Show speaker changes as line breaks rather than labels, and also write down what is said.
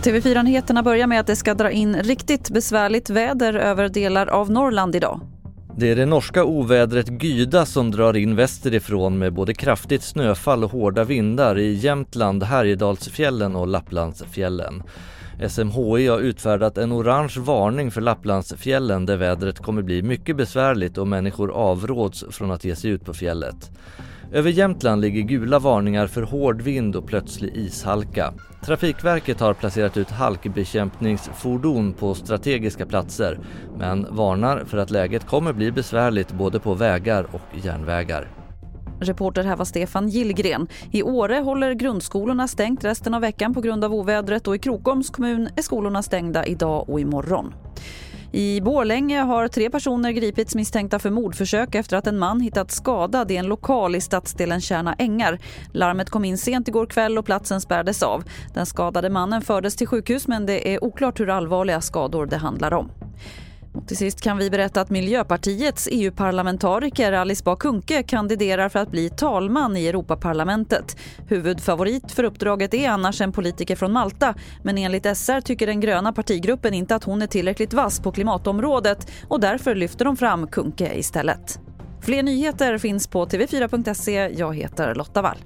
TV4-nyheterna börjar med att det ska dra in riktigt besvärligt väder över delar av Norrland idag.
Det är det norska ovädret Gyda som drar in västerifrån med både kraftigt snöfall och hårda vindar i Jämtland, Härjedalsfjällen och Lapplandsfjällen. SMHI har utfärdat en orange varning för Lapplandsfjällen där vädret kommer bli mycket besvärligt och människor avråds från att ge sig ut på fjället. Över Jämtland ligger gula varningar för hård vind och plötslig ishalka. Trafikverket har placerat ut halkbekämpningsfordon på strategiska platser men varnar för att läget kommer bli besvärligt både på vägar och järnvägar.
Reporter här var Stefan Gillgren. I Åre håller grundskolorna stängt resten av veckan på grund av ovädret och i Krokoms kommun är skolorna stängda idag och imorgon. I Borlänge har tre personer gripits misstänkta för mordförsök efter att en man hittats skadad i en lokal i stadsdelen Kärna Ängar. Larmet kom in sent igår kväll och platsen spärrades av. Den skadade mannen fördes till sjukhus men det är oklart hur allvarliga skador det handlar om. Och till sist kan vi berätta att Miljöpartiets EU-parlamentariker Alice Bah Kuhnke kandiderar för att bli talman i Europaparlamentet. Huvudfavorit för uppdraget är annars en politiker från Malta men enligt SR tycker den gröna partigruppen inte att hon är tillräckligt vass på klimatområdet och därför lyfter de fram Kuhnke istället. Fler nyheter finns på tv4.se. Jag heter Lotta Wall.